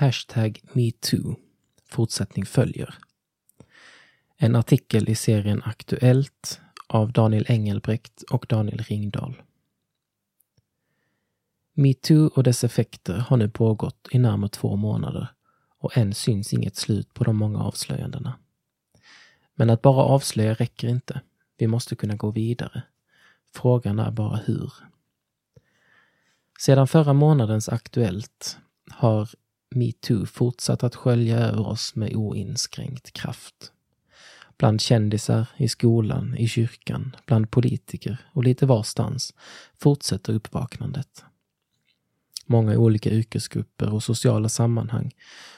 Hashtag metoo. Fortsättning följer. En artikel i serien Aktuellt av Daniel Engelbrekt och Daniel Ringdahl. Metoo och dess effekter har nu pågått i närmare två månader och än syns inget slut på de många avslöjandena. Men att bara avslöja räcker inte. Vi måste kunna gå vidare. Frågan är bara hur. Sedan förra månadens Aktuellt har metoo fortsatt att skölja över oss med oinskränkt kraft. Bland kändisar, i skolan, i kyrkan, bland politiker och lite varstans fortsätter uppvaknandet. Många olika yrkesgrupper och sociala sammanhang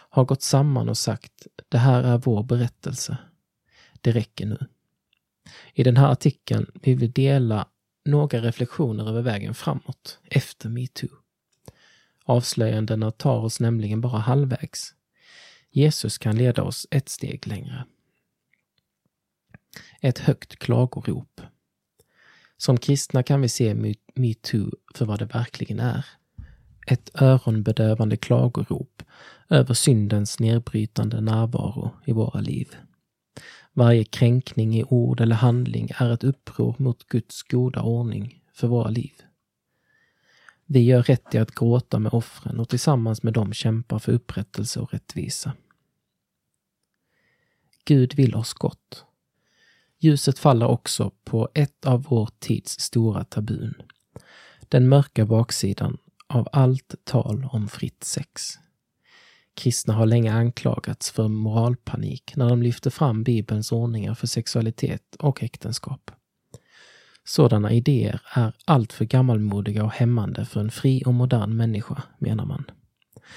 har gått samman och sagt det här är vår berättelse. Det räcker nu. I den här artikeln vill vi dela några reflektioner över vägen framåt efter metoo. Avslöjandena tar oss nämligen bara halvvägs. Jesus kan leda oss ett steg längre. Ett högt klagorop. Som kristna kan vi se metoo för vad det verkligen är. Ett öronbedövande klagorop över syndens nedbrytande närvaro i våra liv. Varje kränkning i ord eller handling är ett uppror mot Guds goda ordning för våra liv. Vi gör rätt i att gråta med offren och tillsammans med dem kämpa för upprättelse och rättvisa. Gud vill oss gott. Ljuset faller också på ett av vår tids stora tabun. Den mörka baksidan av allt tal om fritt sex. Kristna har länge anklagats för moralpanik när de lyfter fram Bibelns ordningar för sexualitet och äktenskap. Sådana idéer är alltför gammalmodiga och hämmande för en fri och modern människa, menar man.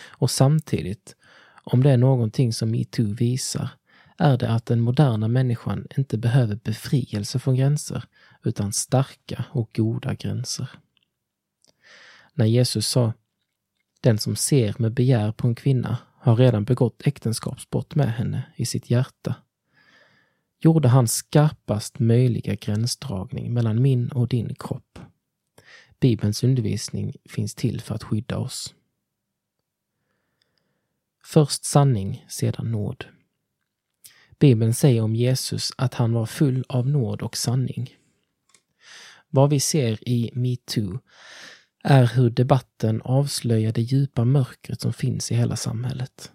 Och samtidigt, om det är någonting som metoo visar, är det att den moderna människan inte behöver befrielse från gränser, utan starka och goda gränser. När Jesus sa den som ser med begär på en kvinna har redan begått äktenskapsbrott med henne i sitt hjärta. Gjorde han skarpast möjliga gränsdragning mellan min och din kropp. Bibelns undervisning finns till för att skydda oss. Först sanning, sedan nåd. Bibeln säger om Jesus att han var full av nåd och sanning. Vad vi ser i metoo är hur debatten avslöjar det djupa mörkret som finns i hela samhället.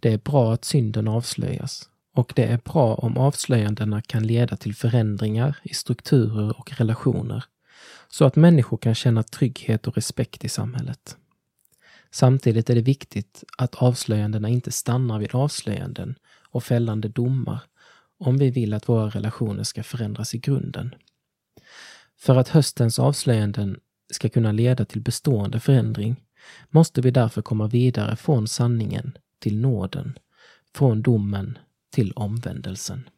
Det är bra att synden avslöjas och det är bra om avslöjandena kan leda till förändringar i strukturer och relationer så att människor kan känna trygghet och respekt i samhället. Samtidigt är det viktigt att avslöjandena inte stannar vid avslöjanden och fällande domar om vi vill att våra relationer ska förändras i grunden. För att höstens avslöjanden ska kunna leda till bestående förändring måste vi därför komma vidare från sanningen till nåden, från domen till omvändelsen.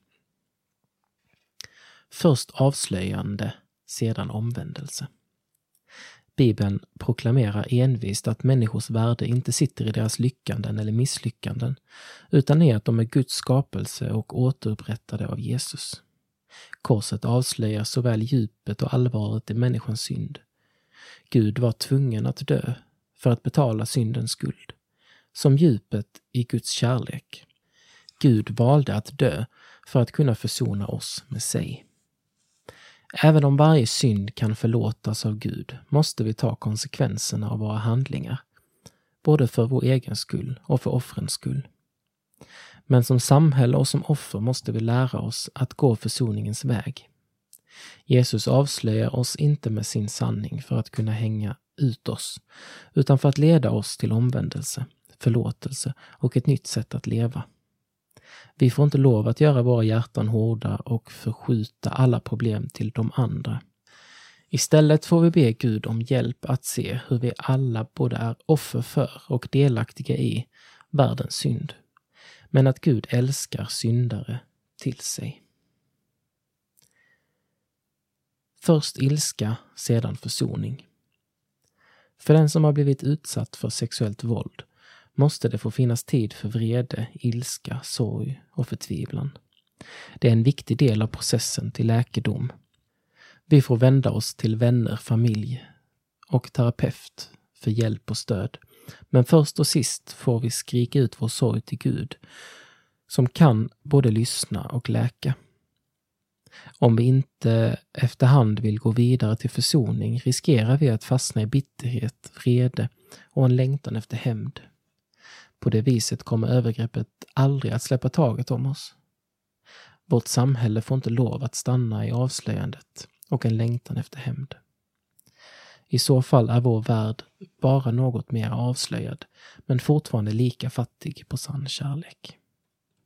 Först avslöjande, sedan omvändelse. Bibeln proklamerar envist att människors värde inte sitter i deras lyckanden eller misslyckanden, utan i att de är Guds skapelse och återupprättade av Jesus. Korset avslöjar såväl djupet och allvaret i människans synd Gud var tvungen att dö för att betala syndens skuld, som djupet i Guds kärlek. Gud valde att dö för att kunna försona oss med sig. Även om varje synd kan förlåtas av Gud måste vi ta konsekvenserna av våra handlingar, både för vår egen skull och för offrens skull. Men som samhälle och som offer måste vi lära oss att gå försoningens väg. Jesus avslöjar oss inte med sin sanning för att kunna hänga ut oss, utan för att leda oss till omvändelse, förlåtelse och ett nytt sätt att leva. Vi får inte lov att göra våra hjärtan hårda och förskjuta alla problem till de andra. Istället får vi be Gud om hjälp att se hur vi alla både är offer för och delaktiga i världens synd. Men att Gud älskar syndare till sig. Först ilska, sedan försoning. För den som har blivit utsatt för sexuellt våld måste det få finnas tid för vrede, ilska, sorg och förtvivlan. Det är en viktig del av processen till läkedom. Vi får vända oss till vänner, familj och terapeut för hjälp och stöd Men först och sist får vi skrika ut vår sorg till Gud, som kan både lyssna och läka. Om vi inte efterhand vill gå vidare till försoning riskerar vi att fastna i bitterhet, vrede och en längtan efter hämnd. På det viset kommer övergreppet aldrig att släppa taget om oss. Vårt samhälle får inte lov att stanna i avslöjandet och en längtan efter hämnd. I så fall är vår värld bara något mer avslöjad, men fortfarande lika fattig på sann kärlek.